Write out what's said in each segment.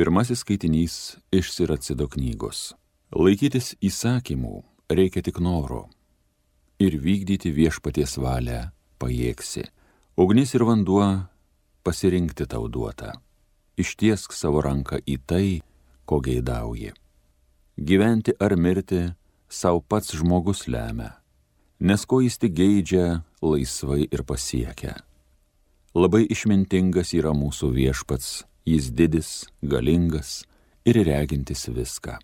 Pirmasis skaitinys iš Siracido knygos. Laikytis įsakymų reikia tik noro ir vykdyti viešpaties valią pajėgsi. Ugnis ir vanduo pasirinkti tau duota. Ištiesk savo ranką į tai, ko geidauji. Gyventi ar mirti savo pats žmogus lemia, nes ko jis tik geidžia, laisvai ir pasiekia. Labai išmintingas yra mūsų viešpats, jis didis, galingas ir regintis viską.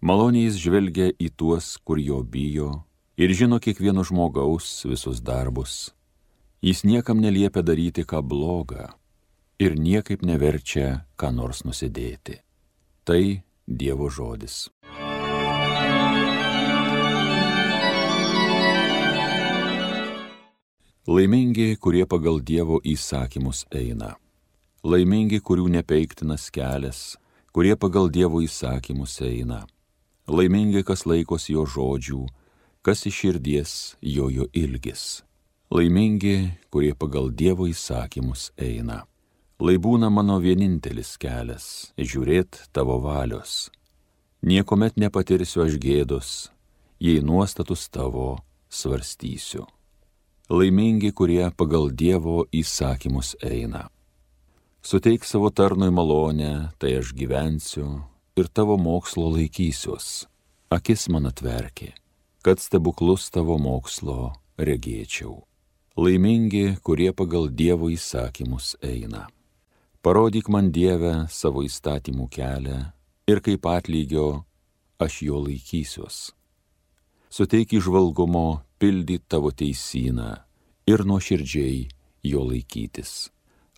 Maloniai jis žvelgia į tuos, kur jo bijo ir žino kiekvieno žmogaus visus darbus. Jis niekam neliepia daryti ką blogą ir niekaip neverčia ką nors nusidėti. Tai Dievo žodis. Laimingi, kurie pagal Dievo įsakymus eina. Laimingi, kurių nepeiktinas kelias, kurie pagal Dievo įsakymus eina. Laimingi, kas laikos jo žodžių, kas iš širdies jojo ilgis. Laimingi, kurie pagal Dievo įsakymus eina. Lai būna mano vienintelis kelias - žiūrėt tavo valios. Niekuomet nepatirsiu aš gėdos, jei nuostatus tavo svarstysiu. Laimingi, kurie pagal Dievo įsakymus eina. Suteik savo tarnui malonę, tai aš gyvensiu ir tavo mokslo laikysiuos. Akis man atverki kad stebuklus tavo mokslo regėčiau. Laimingi, kurie pagal Dievo įsakymus eina. Parodyk man Dievę savo įstatymų kelią ir kaip atlygio aš jo laikysiuos. Suteik išvalgumo pildyti tavo teisyną ir nuoširdžiai jo laikytis.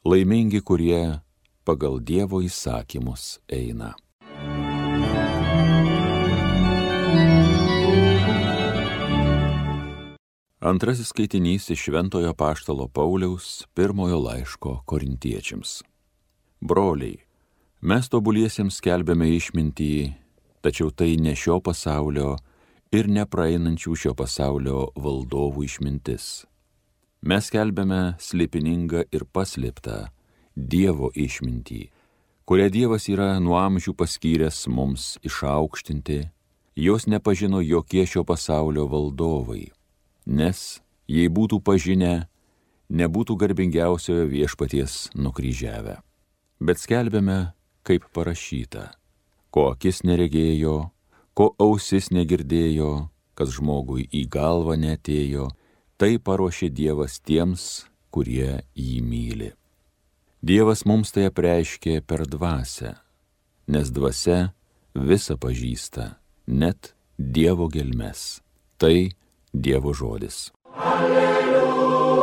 Laimingi, kurie pagal Dievo įsakymus eina. Antrasis skaitinys iš Šventojo Paštalo Pauliaus pirmojo laiško korintiečiams. Broliai, mes tobuliesiems skelbėme išmintį, tačiau tai ne šio pasaulio ir nepraeinančių šio pasaulio valdovų išmintis. Mes skelbėme slėpiningą ir paslėptą Dievo išmintį, kurią Dievas yra nuo amžių paskyręs mums išaukštinti, jos nepažino jokie šio pasaulio valdovai nes jei būtų pažinę, nebūtų garbingiausiojo viešpaties nukryžiavę. Bet skelbėme, kaip parašyta, ko akis neregėjo, ko ausis negirdėjo, kas žmogui į galvą netėjo, tai paruošė Dievas tiems, kurie jį myli. Dievas mums tai apreiškė per dvasę, nes dvasia visą pažįsta, net Dievo gelmes. Tai Dievo žodis. Alleluja,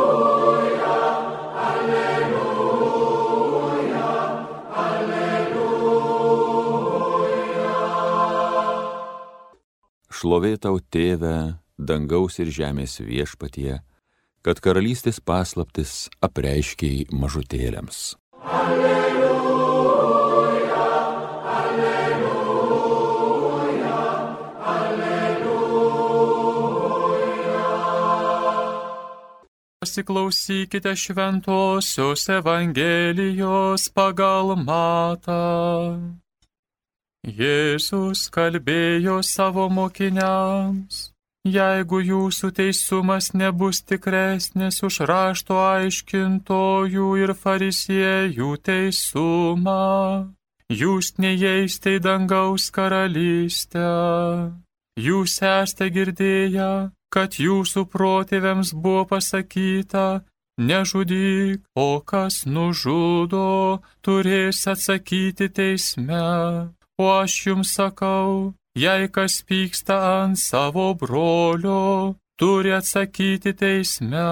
alleluja, alleluja. Šlovė tau tėve, dangaus ir žemės viešpatie, kad karalystės paslaptis apreiškiai mažutėlėms. Alleluja. Pasiklausykite šventosios Evangelijos pagal matą. Jėzus kalbėjo savo mokiniams. Jeigu jūsų teisumas nebus tikresnis už rašto aiškintojų ir farisiejų teisumą, jūs neįeisite į dangaus karalystę. Jūs esate girdėję, kad jūsų protėviams buvo pasakyta, nežudyk, o kas nužudo, turės atsakyti teisme. O aš jums sakau, jei kas pyksta ant savo brolio, turi atsakyti teisme.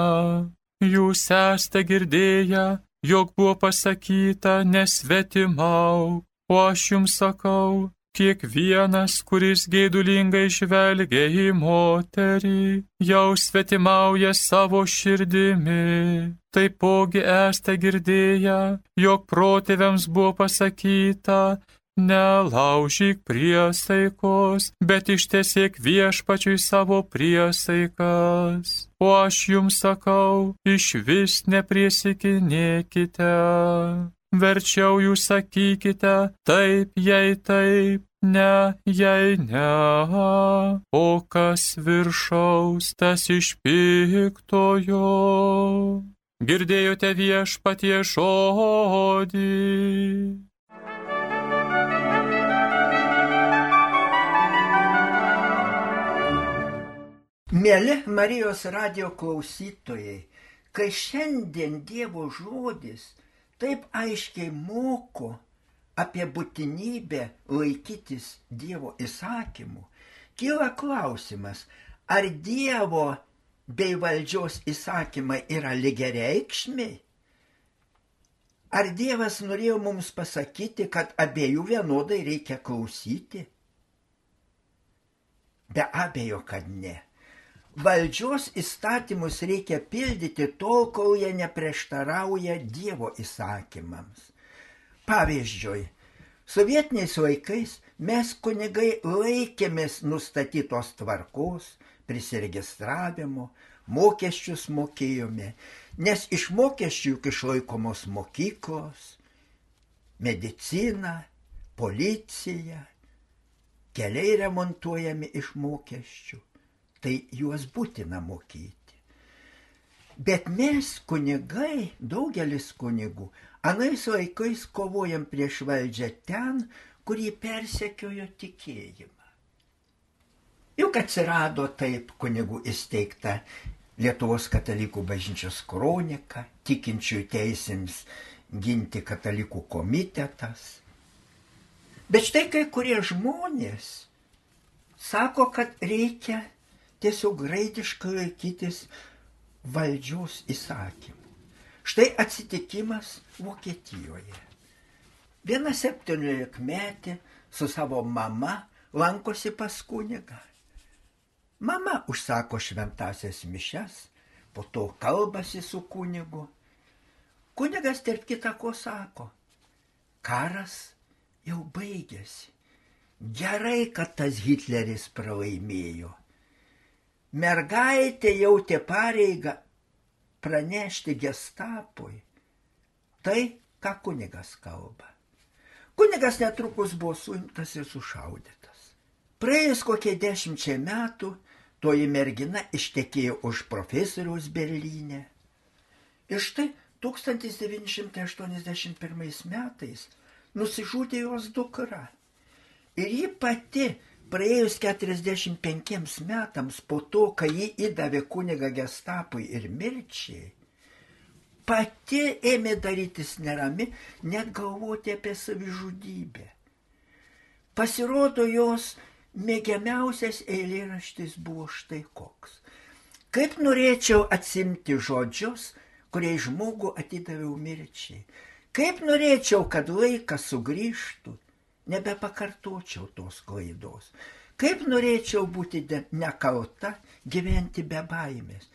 Jūs esate girdėję, jog buvo pasakyta nesvetimau, o aš jums sakau, Kiekvienas, kuris gėdulingai žvelgia į moterį, jau svetimauja savo širdimi. Taipogi esate girdėję, jog protėviams buvo pasakyta, nelaužyk priesaikos, bet ištesiek viešpačiui savo priesaikas. O aš jums sakau, iš vis nepriesikinėkite. verčiau jūs sakykite taip, jei taip, ne, jei ne, o kas viršaus, tas iš piktojo. Girdėjote viešpatie žodį. Mėly Marijos radio klausytojai, kai šiandien Dievo žodis taip aiškiai moko apie būtinybę laikytis Dievo įsakymų, kyla klausimas, ar Dievo bei valdžios įsakymai yra lygiareikšmiai? Ar Dievas norėjo mums pasakyti, kad abiejų vienodai reikia klausyti? Be abejo, kad ne valdžios įstatymus reikia pildyti tol, kol jie neprieštarauja Dievo įsakymams. Pavyzdžiui, sovietiniais laikais mes kunigai laikėmės nustatytos tvarkos, prisiregistravimo, mokesčius mokėjome, nes iš mokesčių juk išlaikomos mokyklos, medicina, policija, keliai remontuojami iš mokesčių tai juos būtina mokyti. Bet mes, kunigai, daugelis kunigų, anais laikais kovojam prieš valdžią ten, kur jį persekiojo tikėjimą. Juk atsirado taip kunigų įsteigta Lietuvos katalikų bažnyčios kronika, tikinčiųjų teisėms ginti katalikų komitetas. Bet štai kai kurie žmonės sako, kad reikia tiesiog graikiškai laikytis valdžios įsakymų. Štai atsitikimas Vokietijoje. Viena septyniolikmetė su savo mama lankosi pas kunigą. Mama užsako šventasias mišes, po to kalbasi su kunigu. Kunigas tarp kita ko sako, karas jau baigėsi. Gerai, kad tas Hitleris pralaimėjo mergaitė jautė pareigą pranešti gestapui tai, ką kunigas kalba. Kunigas netrukus buvo suimtas ir sušaudytas. Praėjus kokie dešimčiai metų, toji mergina ištekėjo už profesoriaus Berlyne. Ir štai 1981 metais nusižudė jos dukra. Ir ji pati praėjus 45 metams po to, kai jį įdavė kuniga gestapui ir mirčiai, pati ėmė darytis nerami, net galvoti apie savižudybę. Pasirodo, jos mėgiamiausias eilėraštis buvo štai koks. Kaip norėčiau atsimti žodžius, kuriai žmogų atidaviau mirčiai. Kaip norėčiau, kad laikas sugrįžtų nebepakartočiau tos klaidos. Kaip norėčiau būti nekalta, gyventi be baimės.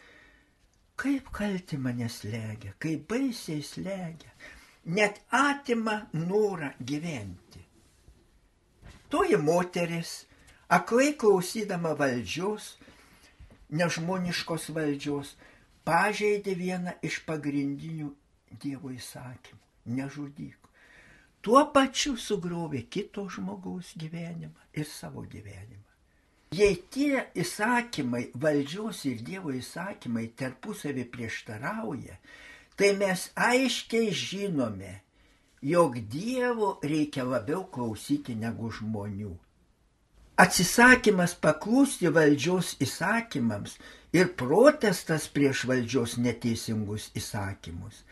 Kaip kalti mane slegia, kaip baisiai slegia, net atima norą gyventi. Toji moteris, aklai klausydama valdžios, nežmoniškos valdžios, pažeidė vieną iš pagrindinių Dievo įsakymų - nežudyk tuo pačiu sugriovė kito žmogaus gyvenimą ir savo gyvenimą. Jei tie įsakymai, valdžios ir Dievo įsakymai tarpusavį prieštarauja, tai mes aiškiai žinome, jog Dievo reikia labiau klausyti negu žmonių. Atsisakymas paklusti valdžios įsakymams ir protestas prieš valdžios neteisingus įsakymus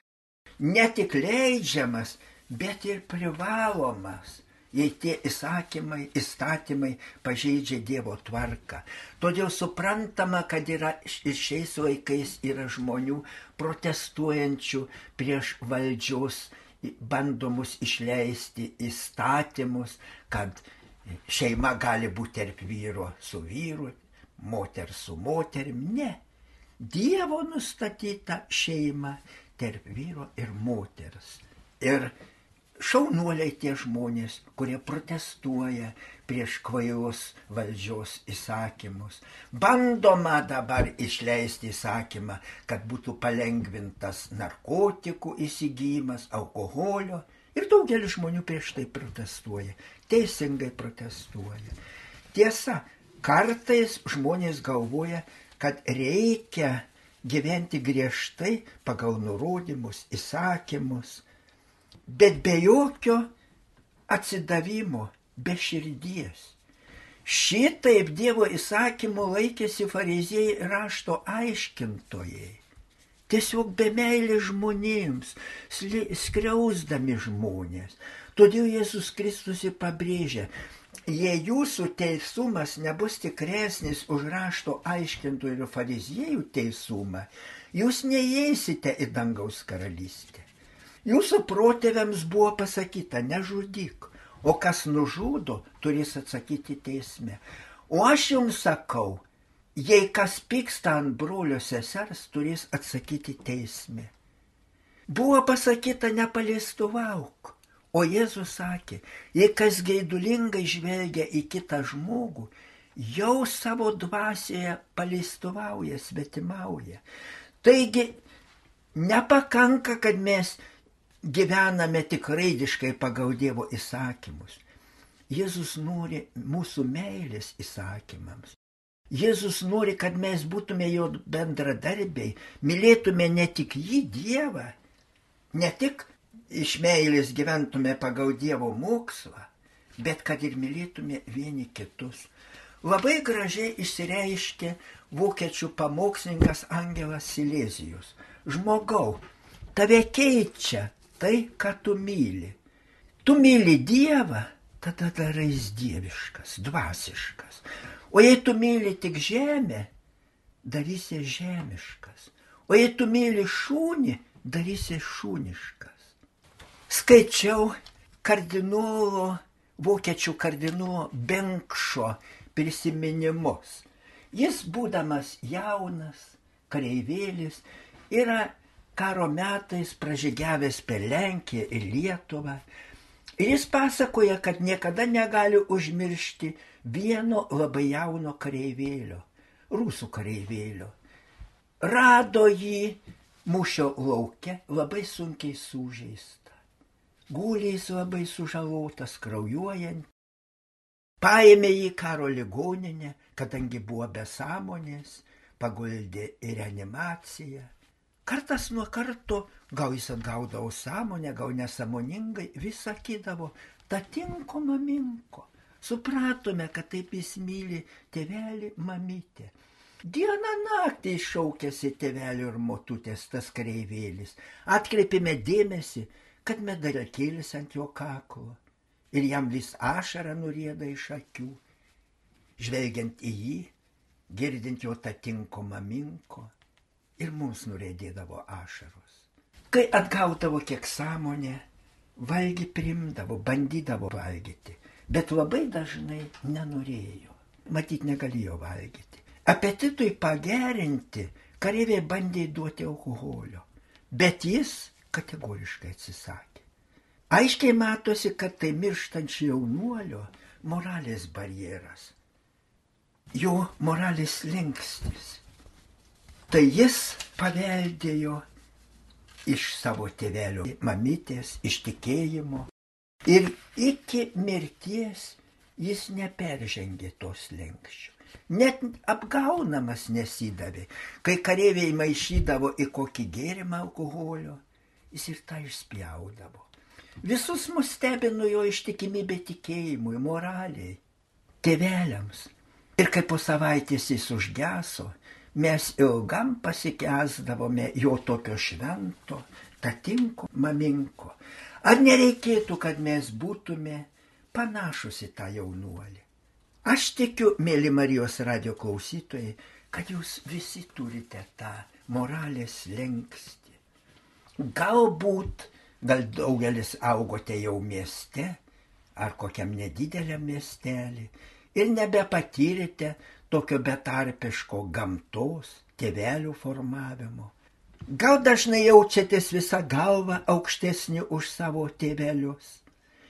ne tik leidžiamas, bet ir privalomas, jei tie įsakymai, įstatymai pažeidžia Dievo tvarką. Todėl suprantama, kad yra ir šiais laikais yra žmonių protestuojančių prieš valdžios bandomus išleisti įstatymus, kad šeima gali būti tarp vyro su vyru, moter su moterim. Ne. Dievo nustatyta šeima tarp vyro ir moters. Ir šaunuoliai tie žmonės, kurie protestuoja prieš kvailos valdžios įsakymus. Bandoma dabar išleisti įsakymą, kad būtų palengvintas narkotikų įsigijimas, alkoholio Ir daugelis žmonių prieš tai protestuoja, teisingai protestuoja. Tiesa, kartais žmonės galvoja, kad reikia gyventi griežtai pagal nurodymus, įsakymus, bet be jokio atsidavimo, be širdies. Šitaip Dievo įsakymo laikėsi fariziejai rašto aiškintojai. Tiesiog be meilės žmonėms, skriausdami žmonės. Todėl Jėzus Kristus ir pabrėžia, jei jūsų teisumas nebus tikresnis už rašto aiškintojų ir fariziejų teisumą, jūs neįeisite į dangaus karalystę. Jūsų protėviams buvo pasakyta, nežudyk, o kas nužudo, turės atsakyti teisme. O aš jums sakau, jei kas pyksta ant brolio sesers, turės atsakyti teisme. Buvo pasakyta nepaliestuvauk, o Jėzus sakė, jei kas gaidulingai žvelgia į kitą žmogų, jau savo dvasioje paleistuvauja, svetimauja. Taigi nepakanka, kad mes gyvename tik raidiškai pagal Dievo įsakymus. Jėzus nori mūsų meilės įsakymams. Jėzus nori, kad mes būtume jo bendradarbiai, mylėtume ne tik jį Dievą, ne tik iš meilės gyventume pagal Dievo mokslą, bet kad ir mylėtume vieni kitus. Labai gražiai išsireiškė vokiečių pamokslininkas Angelas Silezijus. Žmogau, tave keičia tai, ką tu myli. Tu myli Dievą, tada darais dieviškas, dvasiškas. O jei tu myli tik žemę, darysi žemiškas. O jei tu myli šūnį, darysi šūniškas. Skaičiau kardinolo, vokiečių kardinolo Benkšo prisiminimus. Jis, būdamas jaunas, kareivėlis, yra karo metais pražygiavęs per Lenkiją ir Lietuvą. Ir jis pasakoja, kad niekada negali užmiršti vieno labai jauno kareivėlio, rusų kareivėlio. Rado jį mūšio lauke labai sunkiai sužeistą. Gūliais labai sužalotas, kraujuojant. Paėmė jį karo ligoninę, kadangi buvo be sąmonės, paguldė į reanimaciją. Kartas nuo karto, gal jis atgaudavo sąmonę, gal nesamoningai, vis sakydavo, ta tinko maminko. Supratome, kad taip jis myli tėvelį mamytę. Dieną naktį iššaukėsi tėvelio ir motutės tas kreivėlis. Atkreipėme dėmesį, kad medarakėlis ant jo kaklo ir jam vis ašara nurieda iš akių. Žvelgiant į jį, girdint jo tą tinko maminko, ir mums nurėdėdavo ašaros. Kai atgaudavo kiek sąmonę, valgy primdavo, bandydavo valgyti, bet labai dažnai nenorėjo. Matyt, negalėjo valgyti. Apetitui pagerinti kareiviai bandė duoti alkoholio, bet jis kategoriškai atsisakė. Aiškiai matosi, kad tai mirštančio jaunuolio moralės barjeras. Jo moralės linkstis Tai jis paveldėjo iš savo tėvelio mamytės, iš tikėjimo. Ir iki mirties jis neperžengė tos lenkščių. Net apgaunamas nesidavė. Kai kareiviai maišydavo į kokį gėrimą alkoholio, jis ir tą išspjaudavo. Visus mus stebino jo ištikimybė tikėjimui, moraliai, tėveliams. Ir kai po savaitės jis užgeso, mes ilgam pasikesdavome jo tokio švento, tatinko, maminko. Ar nereikėtų, kad mes būtume panašus į tą jaunuolį? Aš tikiu, mėly Marijos radio klausytojai, kad jūs visi turite tą moralės lengstį. Galbūt, gal daugelis augote jau mieste ar kokiam nedideliam miestelį ir nebepatyrėte tokio betarpiško gamtos, tėvelių formavimo. Gal dažnai jaučiatės visą galvą aukštesnį už savo tėvelius.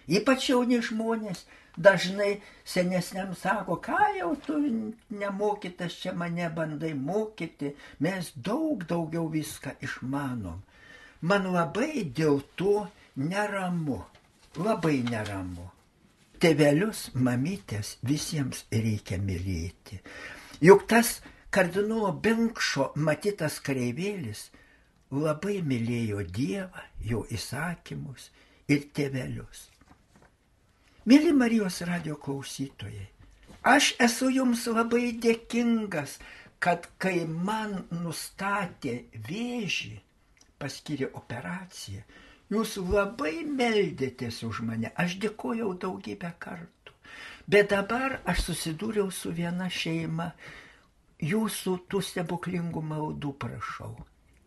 Ypač jauni žmonės dažnai senesniam sako, ką jau tu nemokytas čia mane bandai mokyti, mes daug daugiau viską išmanom. Man labai dėl to neramu, labai neramu. Tevelius, mamytės visiems reikia mylėti. Juk tas kardinolo Benkšo matytas kreivėlis labai mylėjo Dievą, jo įsakymus ir tevelius. Mėly Marijos radio klausytojai, aš esu jums labai dėkingas, kad kai man nustatė vėžį, paskyrė operaciją, jūs labai meldėtės už mane, aš dėkojau daugybę kartų. Bet dabar aš susidūriau su viena šeima, jūsų tų stebuklingų maldų prašau.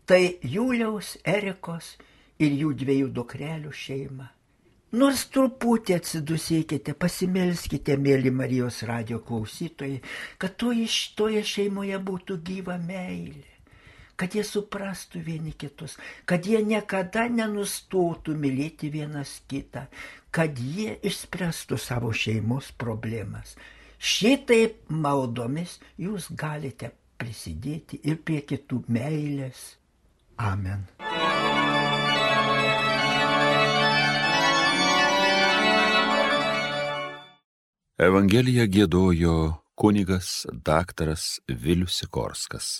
Tai Juliaus, Erikos ir jų dviejų dukrelių šeima. Nors truputį atsidusėkite, pasimelskite, mėly Marijos radio klausytojai, kad toje, toje šeimoje būtų gyva meilė kad jie suprastų vieni kitus, kad jie niekada nenustotų mylėti vienas kitą, kad jie išspręstų savo šeimos problemas. Šitaip maldomis jūs galite prisidėti ir prie kitų meilės. Amen. Evangeliją gėdojo kunigas daktaras Vilius Sikorskas.